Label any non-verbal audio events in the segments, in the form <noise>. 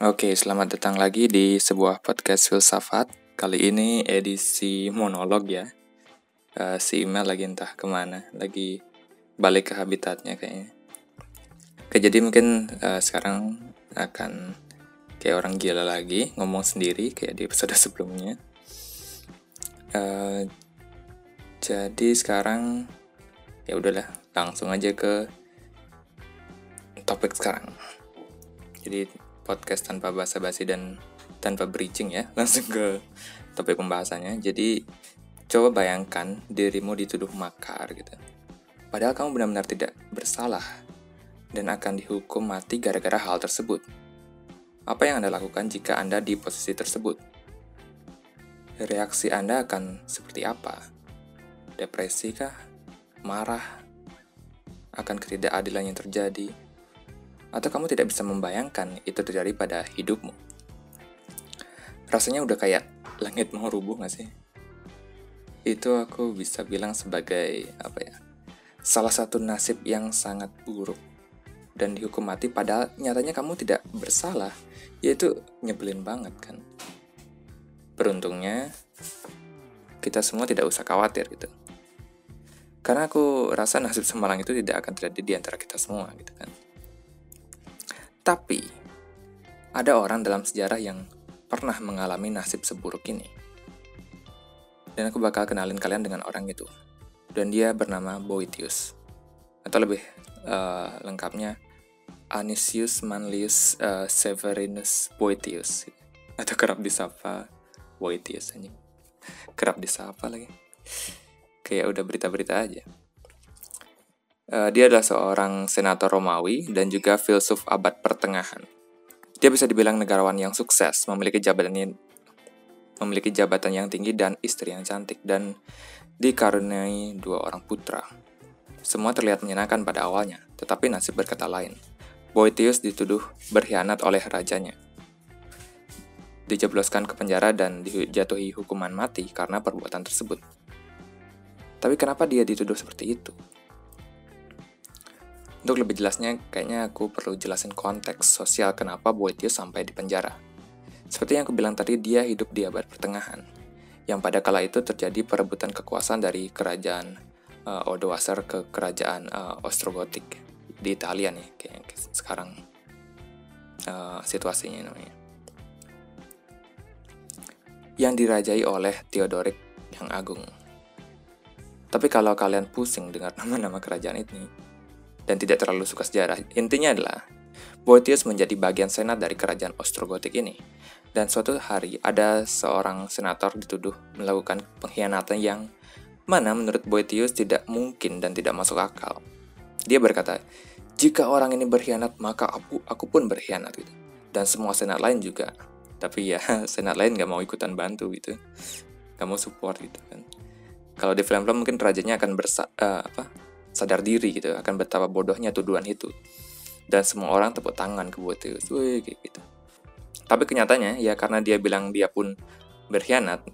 Oke, selamat datang lagi di sebuah podcast filsafat. Kali ini edisi monolog ya. Uh, si email lagi entah ke mana, lagi balik ke habitatnya kayaknya. Oke, jadi mungkin uh, sekarang akan kayak orang gila lagi, ngomong sendiri kayak di episode <laughs> sebelumnya. Uh, jadi sekarang ya udahlah, langsung aja ke topik sekarang. Jadi podcast tanpa basa-basi dan tanpa bridging ya, <laughs> langsung ke topik pembahasannya. Jadi coba bayangkan dirimu dituduh makar gitu. Padahal kamu benar-benar tidak bersalah dan akan dihukum mati gara-gara hal tersebut. Apa yang Anda lakukan jika Anda di posisi tersebut? Reaksi Anda akan seperti apa? Depresi kah? Marah? Akan ketidakadilan yang terjadi? Atau kamu tidak bisa membayangkan itu terjadi pada hidupmu. Rasanya udah kayak langit mau rubuh gak sih? Itu aku bisa bilang sebagai apa ya? Salah satu nasib yang sangat buruk dan dihukum mati padahal nyatanya kamu tidak bersalah. Yaitu nyebelin banget kan. Beruntungnya kita semua tidak usah khawatir gitu. Karena aku rasa nasib semalang itu tidak akan terjadi di antara kita semua gitu kan. Tapi, ada orang dalam sejarah yang pernah mengalami nasib seburuk ini. Dan aku bakal kenalin kalian dengan orang itu. Dan dia bernama Boetius. Atau lebih uh, lengkapnya, Anisius Manlius uh, Severinus Boetius. Atau kerap disapa anjing. Kerap disapa lagi. Kayak udah berita-berita aja. Uh, dia adalah seorang senator Romawi dan juga filsuf abad pertengahan. Dia bisa dibilang negarawan yang sukses, memiliki jabatan memiliki jabatan yang tinggi dan istri yang cantik dan dikaruniai dua orang putra. Semua terlihat menyenangkan pada awalnya, tetapi nasib berkata lain. Boetius dituduh berkhianat oleh rajanya. Dijebloskan ke penjara dan dijatuhi hukuman mati karena perbuatan tersebut. Tapi kenapa dia dituduh seperti itu? Untuk lebih jelasnya, kayaknya aku perlu jelasin konteks sosial kenapa Boetius sampai di penjara. Seperti yang aku bilang tadi, dia hidup di abad pertengahan, yang pada kala itu terjadi perebutan kekuasaan dari kerajaan uh, Odoacer ke kerajaan uh, Ostrogotik di Italia nih, kayak sekarang uh, situasinya namanya. Yang dirajai oleh Theodoric yang agung. Tapi kalau kalian pusing dengar <laughs> nama-nama kerajaan ini, dan tidak terlalu suka sejarah. Intinya adalah, Boetius menjadi bagian senat dari kerajaan Ostrogotik ini. Dan suatu hari ada seorang senator dituduh melakukan pengkhianatan yang mana menurut Boetius tidak mungkin dan tidak masuk akal. Dia berkata, jika orang ini berkhianat maka aku, aku pun berkhianat gitu. Dan semua senat lain juga. Tapi ya <laughs> senat lain gak mau ikutan bantu gitu. Gak mau support gitu kan. Kalau di film-film mungkin rajanya akan bersa uh, apa sadar diri gitu akan betapa bodohnya tuduhan itu dan semua orang tepuk tangan ke wih kayak gitu tapi kenyataannya ya karena dia bilang dia pun berkhianat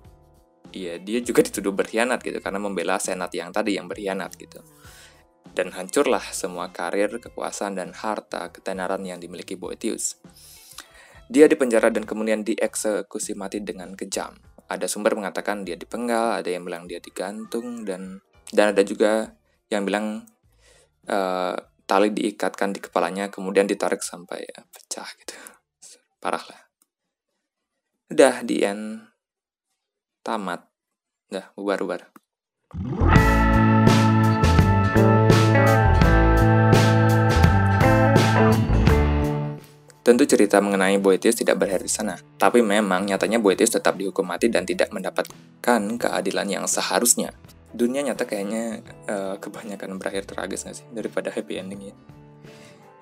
ya dia juga dituduh berkhianat gitu karena membela senat yang tadi yang berkhianat gitu dan hancurlah semua karir, kekuasaan, dan harta ketenaran yang dimiliki Boetius. Dia dipenjara dan kemudian dieksekusi mati dengan kejam. Ada sumber mengatakan dia dipenggal, ada yang bilang dia digantung, dan dan ada juga yang bilang uh, tali diikatkan di kepalanya kemudian ditarik sampai ya, pecah gitu. Parah lah. Udah di end. Tamat. Udah bubar bubar Tentu cerita mengenai Boetius tidak berakhir di sana, tapi memang nyatanya Boetius tetap dihukum mati dan tidak mendapatkan keadilan yang seharusnya dunia nyata kayaknya uh, kebanyakan berakhir tragis gak sih daripada happy ending ya.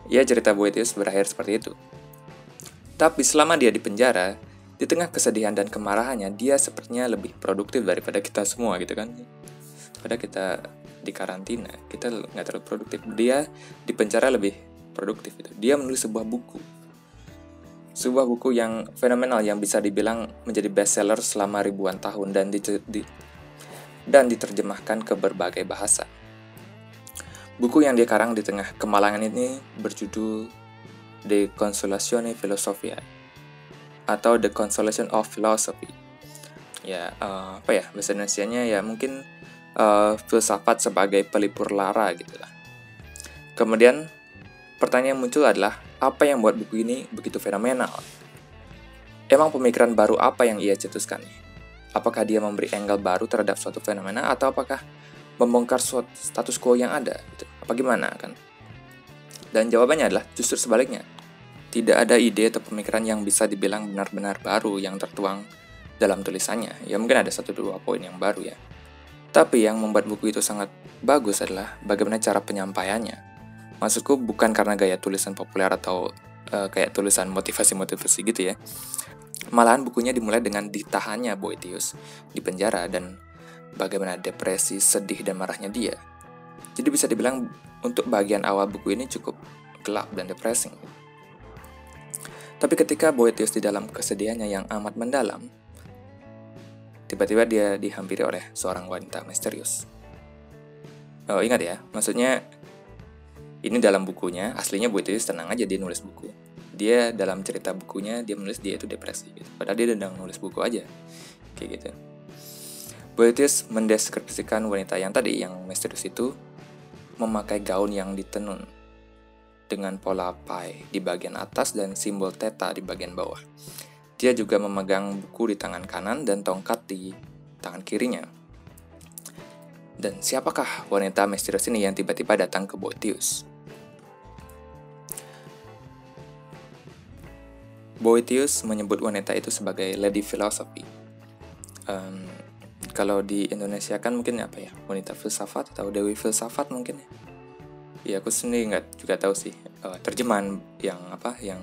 Ya cerita Boetius berakhir seperti itu. Tapi selama dia di penjara, di tengah kesedihan dan kemarahannya, dia sepertinya lebih produktif daripada kita semua gitu kan. Pada kita di karantina, kita nggak terlalu produktif. Dia di penjara lebih produktif itu. Dia menulis sebuah buku. Sebuah buku yang fenomenal yang bisa dibilang menjadi bestseller selama ribuan tahun dan di, di, dan diterjemahkan ke berbagai bahasa. Buku yang dikarang di tengah kemalangan ini berjudul De Consolatione Philosophiae atau The Consolation of Philosophy. Ya, uh, apa ya bahasa Indonesia-nya ya mungkin uh, filsafat sebagai pelipur lara gitu lah. Kemudian pertanyaan yang muncul adalah apa yang membuat buku ini begitu fenomenal? Emang pemikiran baru apa yang ia cetuskan? Apakah dia memberi angle baru terhadap suatu fenomena atau apakah membongkar suatu status quo yang ada? Gitu. Apa gimana kan? Dan jawabannya adalah justru sebaliknya. Tidak ada ide atau pemikiran yang bisa dibilang benar-benar baru yang tertuang dalam tulisannya. Ya mungkin ada satu dua poin yang baru ya. Tapi yang membuat buku itu sangat bagus adalah bagaimana cara penyampaiannya. Maksudku bukan karena gaya tulisan populer atau uh, kayak tulisan motivasi-motivasi gitu ya. Malahan bukunya dimulai dengan ditahannya Boetius di penjara dan bagaimana depresi, sedih, dan marahnya dia. Jadi bisa dibilang untuk bagian awal buku ini cukup gelap dan depressing. Tapi ketika Boetius di dalam kesedihannya yang amat mendalam, tiba-tiba dia dihampiri oleh seorang wanita misterius. Oh, ingat ya, maksudnya ini dalam bukunya, aslinya Boetius tenang aja dia nulis buku. Dia dalam cerita bukunya, dia menulis dia itu depresi. Gitu. Padahal dia sedang nulis buku aja. Kayak gitu. Boetius mendeskripsikan wanita yang tadi, yang misterius itu, memakai gaun yang ditenun dengan pola pi di bagian atas dan simbol theta di bagian bawah. Dia juga memegang buku di tangan kanan dan tongkat di tangan kirinya. Dan siapakah wanita misterius ini yang tiba-tiba datang ke Boetius? Boetius menyebut wanita itu sebagai Lady Philosophy. Um, kalau di Indonesia kan mungkin apa ya wanita filsafat atau dewi filsafat mungkin ya? Ya aku sendiri nggak juga tahu sih uh, terjemahan yang apa yang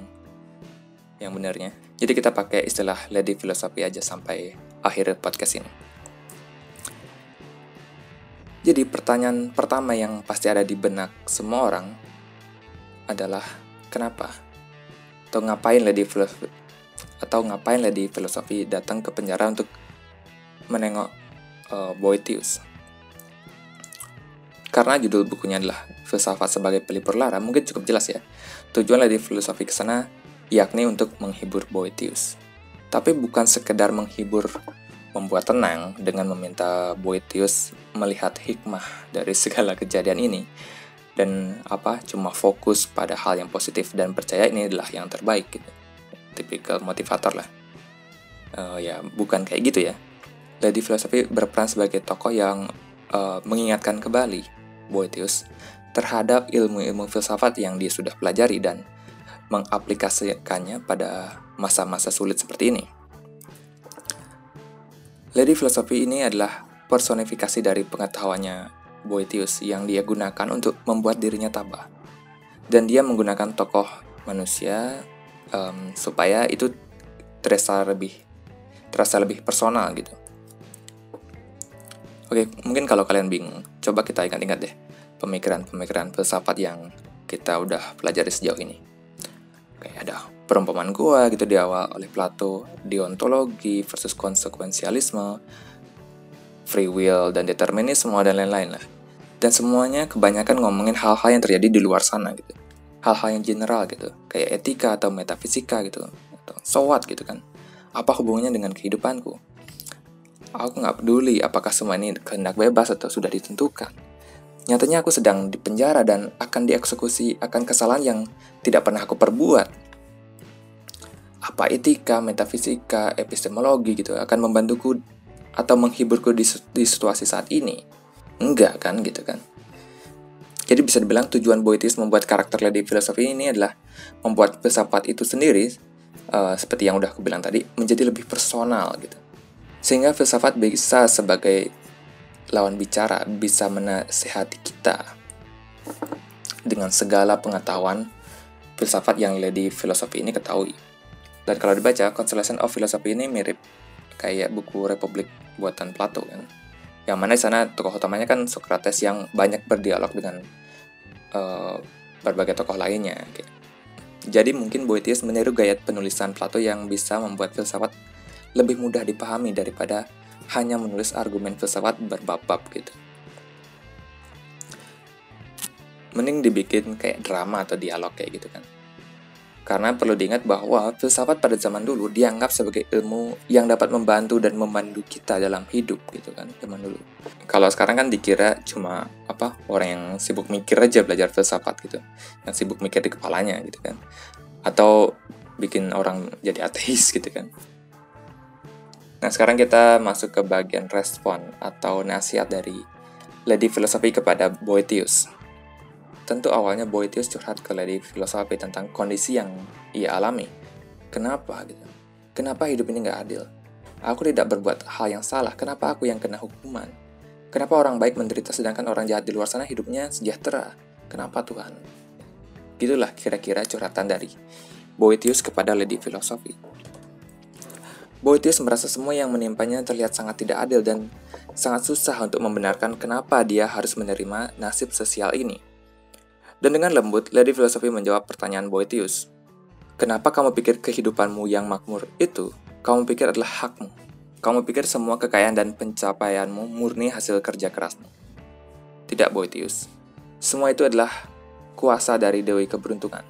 yang benarnya. Jadi kita pakai istilah lady filosofi aja sampai akhir podcast ini. Jadi pertanyaan pertama yang pasti ada di benak semua orang adalah kenapa atau ngapain lady filosofi atau ngapain lady filosofi datang ke penjara untuk menengok uh, Boetius karena judul bukunya adalah Filsafat sebagai pelipur lara, mungkin cukup jelas ya. Tujuan dari filosofi ke sana yakni untuk menghibur Boetius. Tapi bukan sekedar menghibur membuat tenang dengan meminta Boetius melihat hikmah dari segala kejadian ini dan apa cuma fokus pada hal yang positif dan percaya ini adalah yang terbaik gitu. Tipikal motivator lah. Uh, ya bukan kayak gitu ya. Lady Filosofi berperan sebagai tokoh yang uh, mengingatkan kembali Boetius terhadap ilmu-ilmu filsafat yang dia sudah pelajari dan mengaplikasikannya pada masa-masa sulit seperti ini. Lady Filosofi ini adalah personifikasi dari pengetahuannya Boetius yang dia gunakan untuk membuat dirinya tabah. Dan dia menggunakan tokoh manusia um, supaya itu terasa lebih terasa lebih personal gitu. Oke, mungkin kalau kalian bingung, coba kita ingat-ingat deh pemikiran-pemikiran filsafat yang kita udah pelajari sejauh ini. Oke, ada perumpamaan gua gitu di awal oleh Plato, deontologi versus konsekuensialisme, free will dan determinisme dan lain-lain lah. Dan semuanya kebanyakan ngomongin hal-hal yang terjadi di luar sana gitu. Hal-hal yang general gitu, kayak etika atau metafisika gitu. Atau so what gitu kan. Apa hubungannya dengan kehidupanku? Aku nggak peduli apakah semua ini kehendak bebas atau sudah ditentukan. Nyatanya aku sedang di penjara dan akan dieksekusi akan kesalahan yang tidak pernah aku perbuat. Apa etika, metafisika, epistemologi gitu akan membantuku atau menghiburku di, di situasi saat ini? Enggak kan gitu kan. Jadi bisa dibilang tujuan Boetis membuat karakter Lady Filosofi ini adalah membuat filsafat itu sendiri, uh, seperti yang udah aku bilang tadi, menjadi lebih personal gitu. Sehingga filsafat bisa sebagai lawan bicara, bisa menasehati kita dengan segala pengetahuan filsafat yang Lady Filosofi ini ketahui. Dan kalau dibaca, Constellation of Philosophy ini mirip kayak buku Republik buatan Plato kan. Yang mana di sana tokoh utamanya kan Socrates yang banyak berdialog dengan uh, berbagai tokoh lainnya. Jadi mungkin Boetius meniru gaya penulisan Plato yang bisa membuat filsafat lebih mudah dipahami daripada hanya menulis argumen filsafat berbab-bab gitu. Mending dibikin kayak drama atau dialog kayak gitu kan. Karena perlu diingat bahwa filsafat pada zaman dulu dianggap sebagai ilmu yang dapat membantu dan memandu kita dalam hidup gitu kan zaman dulu. Kalau sekarang kan dikira cuma apa orang yang sibuk mikir aja belajar filsafat gitu, yang sibuk mikir di kepalanya gitu kan, atau bikin orang jadi ateis gitu kan. Nah sekarang kita masuk ke bagian respon atau nasihat dari Lady Filosofi kepada Boetius. Tentu awalnya Boetius curhat ke Lady Filosofi tentang kondisi yang ia alami. Kenapa gitu? Kenapa hidup ini nggak adil? Aku tidak berbuat hal yang salah, kenapa aku yang kena hukuman? Kenapa orang baik menderita sedangkan orang jahat di luar sana hidupnya sejahtera? Kenapa Tuhan? Gitulah kira-kira curhatan dari Boetius kepada Lady Filosofi. Boetius merasa semua yang menimpanya terlihat sangat tidak adil dan sangat susah untuk membenarkan kenapa dia harus menerima nasib sosial ini. Dan dengan lembut, Lady Filosofi menjawab pertanyaan Boetius. Kenapa kamu pikir kehidupanmu yang makmur itu, kamu pikir adalah hakmu? Kamu pikir semua kekayaan dan pencapaianmu murni hasil kerja kerasmu? Tidak, Boetius. Semua itu adalah kuasa dari Dewi Keberuntungan.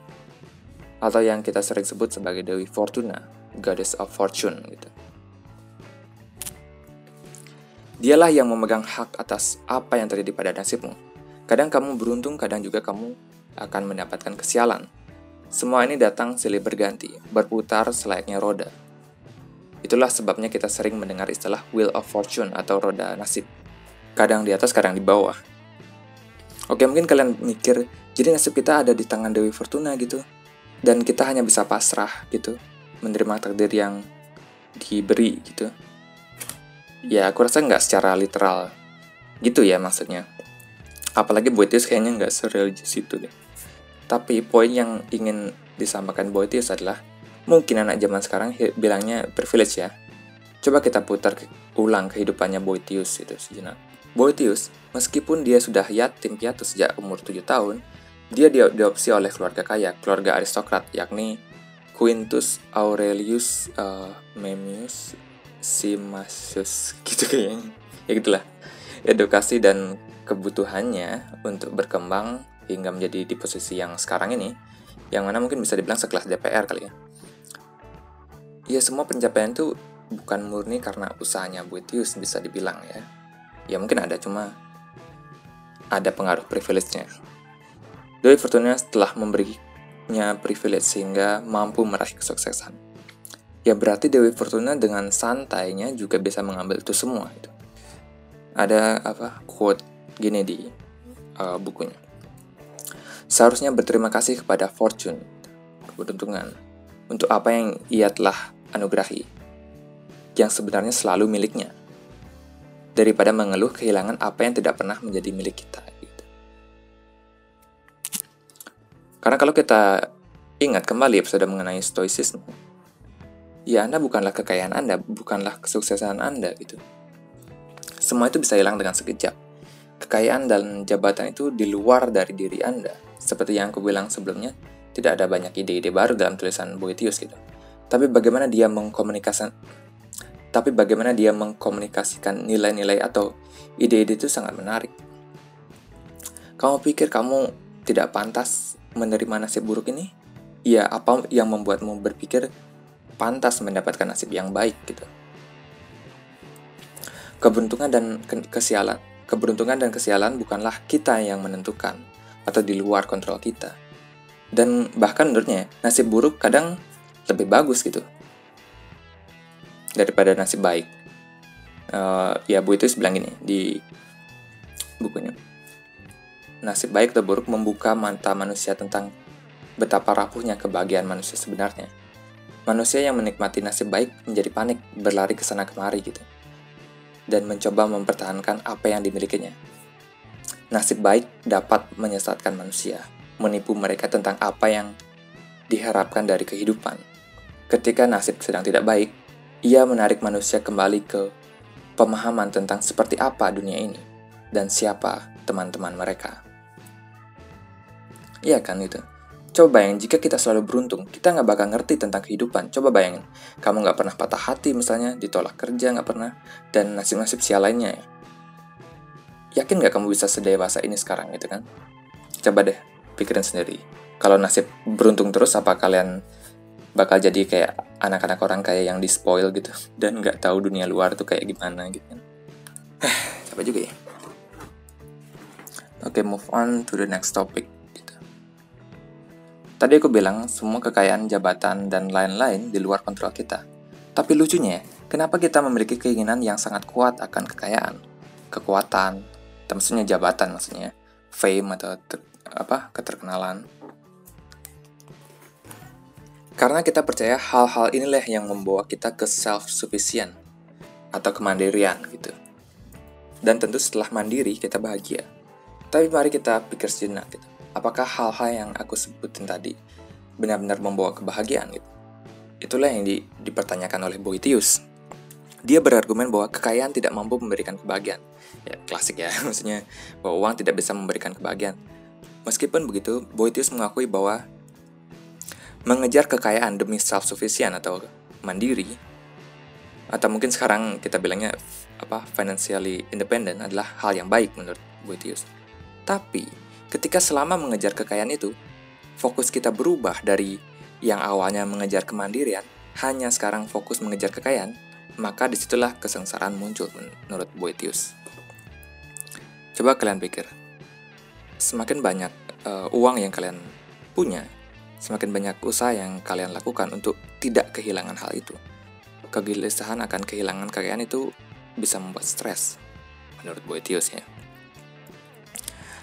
Atau yang kita sering sebut sebagai Dewi Fortuna, Goddess of Fortune gitu. Dialah yang memegang hak atas apa yang terjadi pada nasibmu. Kadang kamu beruntung, kadang juga kamu akan mendapatkan kesialan. Semua ini datang silih berganti, berputar selayaknya roda. Itulah sebabnya kita sering mendengar istilah wheel of fortune atau roda nasib. Kadang di atas, kadang di bawah. Oke, mungkin kalian mikir, jadi nasib kita ada di tangan Dewi Fortuna gitu. Dan kita hanya bisa pasrah gitu, menerima takdir yang diberi gitu. Ya, aku rasa nggak secara literal gitu ya maksudnya apalagi Boetius kayaknya nggak sereligius itu deh. Tapi poin yang ingin disampaikan Boetius adalah mungkin anak zaman sekarang bilangnya privilege ya. Coba kita putar ulang kehidupannya Boetius itu sejenak Boetius meskipun dia sudah yatim piatu sejak umur 7 tahun dia diadopsi oleh keluarga kaya keluarga aristokrat yakni Quintus Aurelius uh, Memmius Simasius <laughs> gitu kayaknya. Ya gitulah. Edukasi dan kebutuhannya untuk berkembang hingga menjadi di posisi yang sekarang ini, yang mana mungkin bisa dibilang sekelas DPR kali ya. Ya semua pencapaian itu bukan murni karena usahanya Boetius bisa dibilang ya. Ya mungkin ada cuma ada pengaruh privilege-nya. Doi Fortuna setelah memberinya privilege sehingga mampu meraih kesuksesan. Ya berarti Dewi Fortuna dengan santainya juga bisa mengambil itu semua itu. Ada apa quote gini di uh, bukunya. Seharusnya berterima kasih kepada fortune, keberuntungan, untuk apa yang ia telah anugerahi, yang sebenarnya selalu miliknya, daripada mengeluh kehilangan apa yang tidak pernah menjadi milik kita. Gitu. Karena kalau kita ingat kembali episode mengenai stoicisme, ya Anda bukanlah kekayaan Anda, bukanlah kesuksesan Anda gitu. Semua itu bisa hilang dengan sekejap kekayaan dan jabatan itu di luar dari diri Anda. Seperti yang aku bilang sebelumnya, tidak ada banyak ide-ide baru dalam tulisan Boetius gitu. Tapi bagaimana dia mengkomunikasikan tapi bagaimana dia mengkomunikasikan nilai-nilai atau ide-ide itu sangat menarik. Kamu pikir kamu tidak pantas menerima nasib buruk ini? Ya, apa yang membuatmu berpikir pantas mendapatkan nasib yang baik gitu? Keberuntungan dan kesialan Keberuntungan dan kesialan bukanlah kita yang menentukan atau di luar kontrol kita. Dan bahkan menurutnya, nasib buruk kadang lebih bagus gitu daripada nasib baik. Uh, ya Bu itu bilang gini di bukunya. Nasib baik atau buruk membuka mata manusia tentang betapa rapuhnya kebahagiaan manusia sebenarnya. Manusia yang menikmati nasib baik menjadi panik, berlari ke sana kemari gitu dan mencoba mempertahankan apa yang dimilikinya. Nasib baik dapat menyesatkan manusia, menipu mereka tentang apa yang diharapkan dari kehidupan. Ketika nasib sedang tidak baik, ia menarik manusia kembali ke pemahaman tentang seperti apa dunia ini dan siapa teman-teman mereka. Iya kan itu. Coba bayangin jika kita selalu beruntung, kita nggak bakal ngerti tentang kehidupan. Coba bayangin, kamu nggak pernah patah hati misalnya, ditolak kerja nggak pernah, dan nasib-nasib sial lainnya ya. Yakin nggak kamu bisa sedewasa ini sekarang gitu kan? Coba deh, pikirin sendiri. Kalau nasib beruntung terus, apa kalian bakal jadi kayak anak-anak orang kayak yang di spoil gitu <laughs> dan nggak tahu dunia luar tuh kayak gimana gitu kan. <sighs> Capek juga ya. Oke, okay, move on to the next topic. Tadi aku bilang semua kekayaan, jabatan, dan lain-lain di luar kontrol kita. Tapi lucunya, kenapa kita memiliki keinginan yang sangat kuat akan kekayaan, kekuatan, maksudnya jabatan maksudnya, fame atau ter, apa keterkenalan. Karena kita percaya hal-hal inilah yang membawa kita ke self-sufficient atau kemandirian gitu. Dan tentu setelah mandiri kita bahagia. Tapi mari kita pikir sejenak gitu. Apakah hal-hal yang aku sebutin tadi benar-benar membawa kebahagiaan gitu? Itulah yang di, dipertanyakan oleh Boetius. Dia berargumen bahwa kekayaan tidak mampu memberikan kebahagiaan. Ya, klasik ya, <laughs> maksudnya bahwa uang tidak bisa memberikan kebahagiaan. Meskipun begitu, Boetius mengakui bahwa mengejar kekayaan demi self-sufficient atau mandiri, atau mungkin sekarang kita bilangnya apa financially independent adalah hal yang baik menurut Boetius. Tapi, ketika selama mengejar kekayaan itu, fokus kita berubah dari yang awalnya mengejar kemandirian, hanya sekarang fokus mengejar kekayaan, maka di situlah kesengsaraan muncul menurut Boetius. Coba kalian pikir, semakin banyak uh, uang yang kalian punya, semakin banyak usaha yang kalian lakukan untuk tidak kehilangan hal itu. Kegelisahan akan kehilangan kekayaan itu bisa membuat stres, menurut Boetius ya.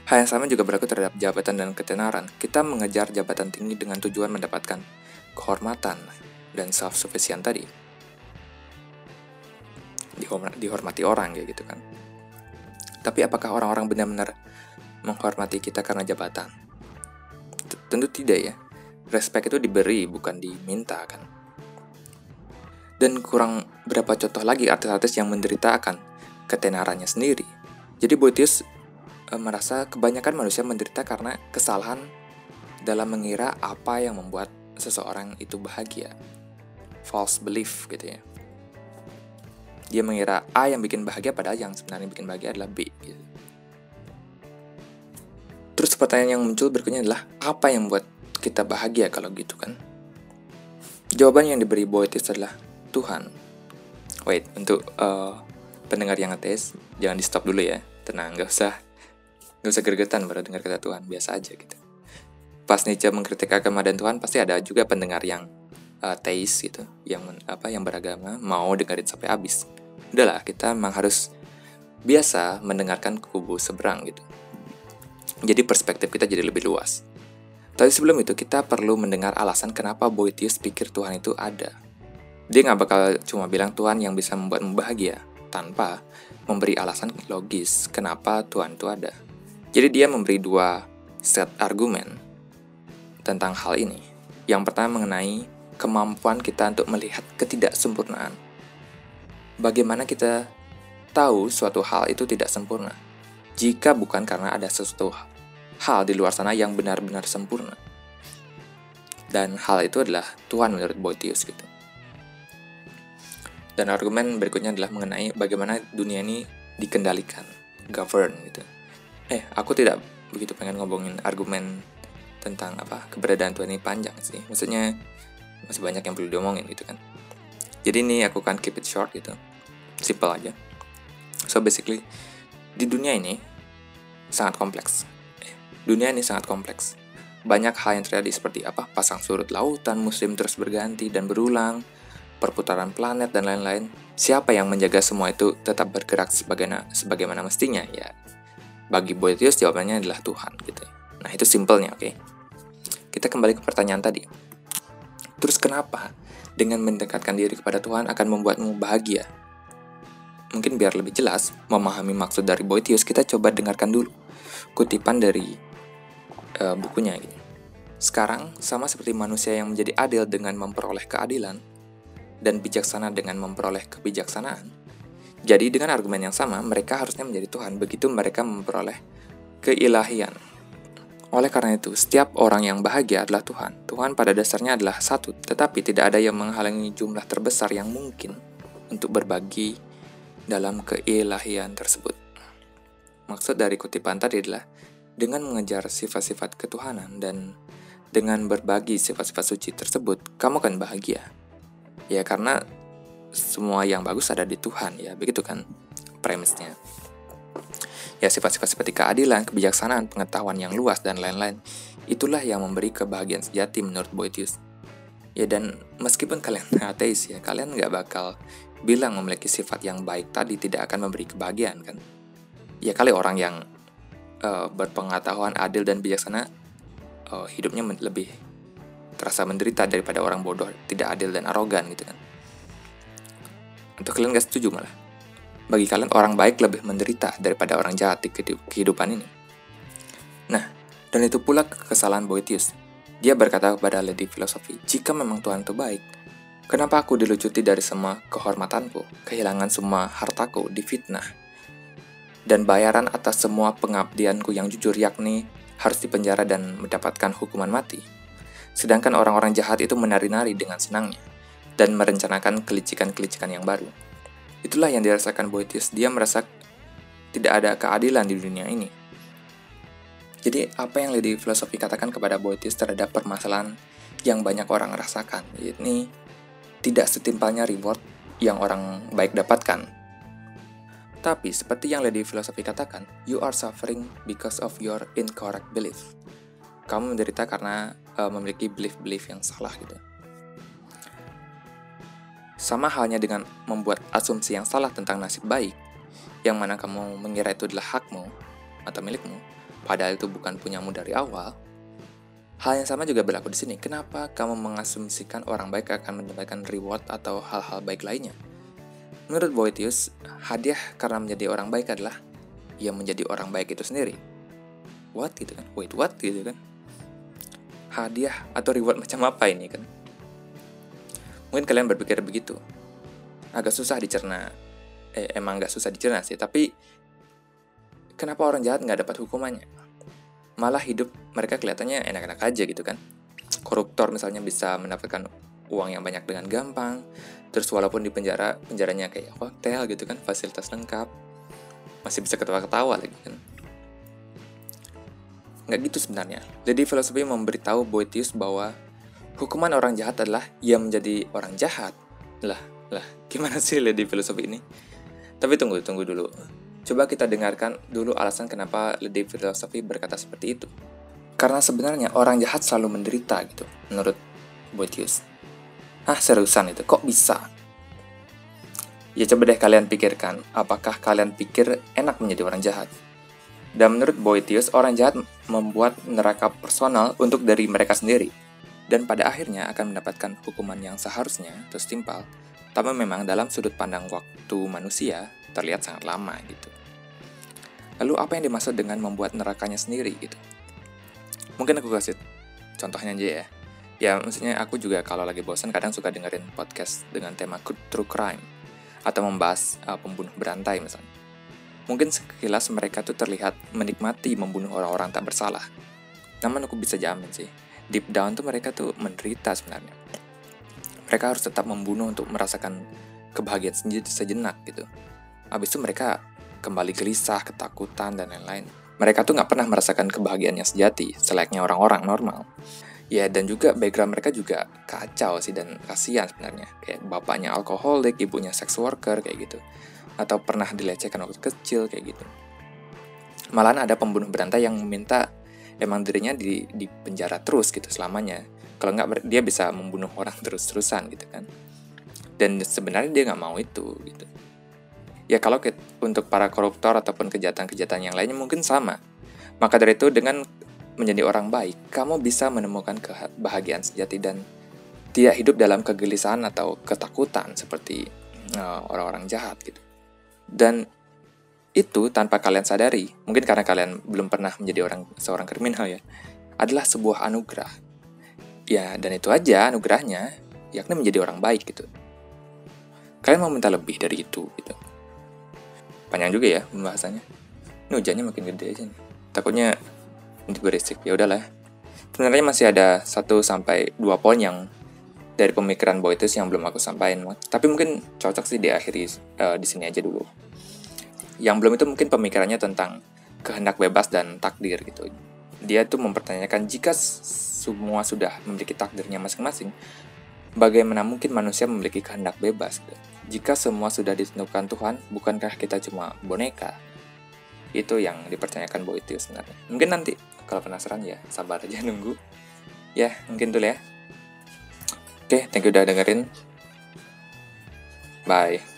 Hal yang sama juga berlaku terhadap jabatan dan ketenaran. Kita mengejar jabatan tinggi dengan tujuan mendapatkan kehormatan dan self-sufficient tadi. Dihormati orang ya gitu kan. Tapi apakah orang-orang benar-benar menghormati kita karena jabatan? Tentu tidak ya. Respect itu diberi, bukan diminta kan. Dan kurang berapa contoh lagi artis-artis yang menderita akan ketenarannya sendiri. Jadi Boetius e, merasa kebanyakan manusia menderita karena kesalahan dalam mengira apa yang membuat seseorang itu bahagia. False belief gitu ya. Dia mengira A yang bikin bahagia padahal yang sebenarnya bikin bahagia adalah B gitu. Terus pertanyaan yang muncul berikutnya adalah apa yang membuat kita bahagia kalau gitu kan? Jawaban yang diberi Boetis adalah Tuhan. Wait, untuk uh, pendengar yang ateis, jangan di stop dulu ya. Tenang, gak usah Gak usah gergetan baru dengar kata Tuhan, biasa aja gitu. Pas Nietzsche mengkritik agama dan Tuhan, pasti ada juga pendengar yang uh, teis gitu, yang apa yang beragama mau dengerin sampai habis. Udahlah, kita memang harus biasa mendengarkan kubu seberang gitu. Jadi perspektif kita jadi lebih luas. Tapi sebelum itu kita perlu mendengar alasan kenapa Boetius pikir Tuhan itu ada. Dia nggak bakal cuma bilang Tuhan yang bisa membuatmu bahagia, tanpa memberi alasan logis kenapa Tuhan itu ada. Jadi dia memberi dua set argumen tentang hal ini. Yang pertama mengenai kemampuan kita untuk melihat ketidaksempurnaan. Bagaimana kita tahu suatu hal itu tidak sempurna jika bukan karena ada sesuatu hal di luar sana yang benar-benar sempurna. Dan hal itu adalah Tuhan menurut Boetius gitu. Dan argumen berikutnya adalah mengenai bagaimana dunia ini dikendalikan, govern gitu eh aku tidak begitu pengen ngomongin argumen tentang apa keberadaan Tuhan ini panjang sih. Maksudnya masih banyak yang perlu diomongin gitu kan. Jadi ini aku kan keep it short gitu. Simple aja. So basically di dunia ini sangat kompleks. Eh, dunia ini sangat kompleks. Banyak hal yang terjadi seperti apa? Pasang surut lautan musim terus berganti dan berulang perputaran planet dan lain-lain. Siapa yang menjaga semua itu tetap bergerak sebagaimana sebagaimana mestinya? Ya bagi Boetius jawabannya adalah Tuhan gitu. Nah itu simpelnya oke. Okay? Kita kembali ke pertanyaan tadi. Terus kenapa dengan mendekatkan diri kepada Tuhan akan membuatmu bahagia? Mungkin biar lebih jelas memahami maksud dari Boetius kita coba dengarkan dulu kutipan dari uh, bukunya ini. Sekarang sama seperti manusia yang menjadi adil dengan memperoleh keadilan dan bijaksana dengan memperoleh kebijaksanaan, jadi dengan argumen yang sama, mereka harusnya menjadi Tuhan begitu mereka memperoleh keilahian. Oleh karena itu, setiap orang yang bahagia adalah Tuhan. Tuhan pada dasarnya adalah satu, tetapi tidak ada yang menghalangi jumlah terbesar yang mungkin untuk berbagi dalam keilahian tersebut. Maksud dari kutipan tadi adalah dengan mengejar sifat-sifat ketuhanan dan dengan berbagi sifat-sifat suci tersebut, kamu akan bahagia. Ya karena semua yang bagus ada di Tuhan, ya begitu kan premisnya. Ya sifat-sifat seperti keadilan, kebijaksanaan, pengetahuan yang luas, dan lain-lain. Itulah yang memberi kebahagiaan sejati menurut Boetius. Ya dan meskipun kalian <laughs> ateis ya, kalian nggak bakal bilang memiliki sifat yang baik tadi tidak akan memberi kebahagiaan kan. Ya kali orang yang uh, berpengetahuan, adil, dan bijaksana uh, hidupnya lebih terasa menderita daripada orang bodoh, tidak adil dan arogan gitu kan. Atau kalian gak setuju malah? Bagi kalian orang baik lebih menderita daripada orang jahat di kehidupan ini. Nah, dan itu pula kesalahan Boetius. Dia berkata kepada Lady Filosofi, jika memang Tuhan itu baik, kenapa aku dilucuti dari semua kehormatanku, kehilangan semua hartaku, difitnah, dan bayaran atas semua pengabdianku yang jujur yakni harus dipenjara dan mendapatkan hukuman mati. Sedangkan orang-orang jahat itu menari-nari dengan senangnya dan merencanakan kelicikan-kelicikan yang baru. Itulah yang dirasakan Boetius. Dia merasa tidak ada keadilan di dunia ini. Jadi, apa yang Lady Filosofi katakan kepada Boetius terhadap permasalahan yang banyak orang rasakan, ini tidak setimpalnya reward yang orang baik dapatkan, tapi, seperti yang Lady Philosophy katakan, you are suffering because of your incorrect belief. Kamu menderita karena uh, memiliki belief-belief yang salah gitu. Sama halnya dengan membuat asumsi yang salah tentang nasib baik, yang mana kamu mengira itu adalah hakmu atau milikmu, padahal itu bukan punyamu dari awal. Hal yang sama juga berlaku di sini. Kenapa kamu mengasumsikan orang baik akan mendapatkan reward atau hal-hal baik lainnya? Menurut Boetius, hadiah karena menjadi orang baik adalah ia menjadi orang baik itu sendiri. What gitu kan? Wait, what gitu kan? Hadiah atau reward macam apa ini kan? Mungkin kalian berpikir begitu. Agak susah dicerna. Eh, emang gak susah dicerna sih, tapi kenapa orang jahat nggak dapat hukumannya? Malah hidup mereka kelihatannya enak-enak aja gitu kan. Koruptor misalnya bisa mendapatkan uang yang banyak dengan gampang, terus walaupun di penjara penjaranya kayak hotel gitu kan fasilitas lengkap masih bisa ketawa-ketawa lagi kan nggak gitu sebenarnya jadi filosofi memberitahu Boetius bahwa hukuman orang jahat adalah ia menjadi orang jahat lah lah gimana sih Lady filosofi ini tapi tunggu tunggu dulu coba kita dengarkan dulu alasan kenapa Lady filosofi berkata seperti itu karena sebenarnya orang jahat selalu menderita gitu menurut Boetius Ah seriusan itu, kok bisa? Ya coba deh kalian pikirkan, apakah kalian pikir enak menjadi orang jahat? Dan menurut Boetius, orang jahat membuat neraka personal untuk dari mereka sendiri. Dan pada akhirnya akan mendapatkan hukuman yang seharusnya, terus timpal, tapi memang dalam sudut pandang waktu manusia terlihat sangat lama gitu. Lalu apa yang dimaksud dengan membuat nerakanya sendiri gitu? Mungkin aku kasih contohnya aja ya. Ya, maksudnya aku juga kalau lagi bosan kadang suka dengerin podcast dengan tema true crime atau membahas uh, pembunuh berantai misalnya. Mungkin sekilas mereka tuh terlihat menikmati membunuh orang-orang tak bersalah. Namun aku bisa jamin sih, deep down tuh mereka tuh menderita sebenarnya. Mereka harus tetap membunuh untuk merasakan kebahagiaan sejenak gitu. Habis itu mereka kembali gelisah, ketakutan, dan lain-lain. Mereka tuh nggak pernah merasakan kebahagiaan yang sejati, selayaknya orang-orang normal. Ya dan juga background mereka juga kacau sih dan kasihan sebenarnya. Kayak bapaknya alkoholik, ibunya sex worker kayak gitu. Atau pernah dilecehkan waktu kecil kayak gitu. Malahan ada pembunuh berantai yang meminta emang dirinya di, di penjara terus gitu selamanya. Kalau nggak dia bisa membunuh orang <laughs> terus-terusan gitu kan. Dan sebenarnya dia nggak mau itu gitu. Ya kalau ke, untuk para koruptor ataupun kejahatan-kejahatan yang lainnya mungkin sama. Maka dari itu dengan menjadi orang baik, kamu bisa menemukan kebahagiaan sejati dan tidak hidup dalam kegelisahan atau ketakutan seperti uh, orang-orang uh, jahat gitu. Dan itu tanpa kalian sadari, mungkin karena kalian belum pernah menjadi orang seorang kriminal ya, adalah sebuah anugerah. Ya, dan itu aja anugerahnya, yakni menjadi orang baik gitu. Kalian mau minta lebih dari itu gitu. Panjang juga ya pembahasannya. Ini hujannya makin gede aja nih. Takutnya untuk berisik ya udahlah sebenarnya masih ada 1 sampai dua poin yang dari pemikiran Boytis yang belum aku sampaikan tapi mungkin cocok sih diakhiri uh, di sini aja dulu yang belum itu mungkin pemikirannya tentang kehendak bebas dan takdir gitu dia tuh mempertanyakan jika semua sudah memiliki takdirnya masing-masing, bagaimana mungkin manusia memiliki kehendak bebas? Jika semua sudah ditentukan Tuhan, bukankah kita cuma boneka? Itu yang dipertanyakan Boitius sebenarnya. Mungkin nanti kalau penasaran ya sabar aja <laughs> nunggu. Ya, mungkin dulu ya. Oke, thank you udah dengerin. Bye.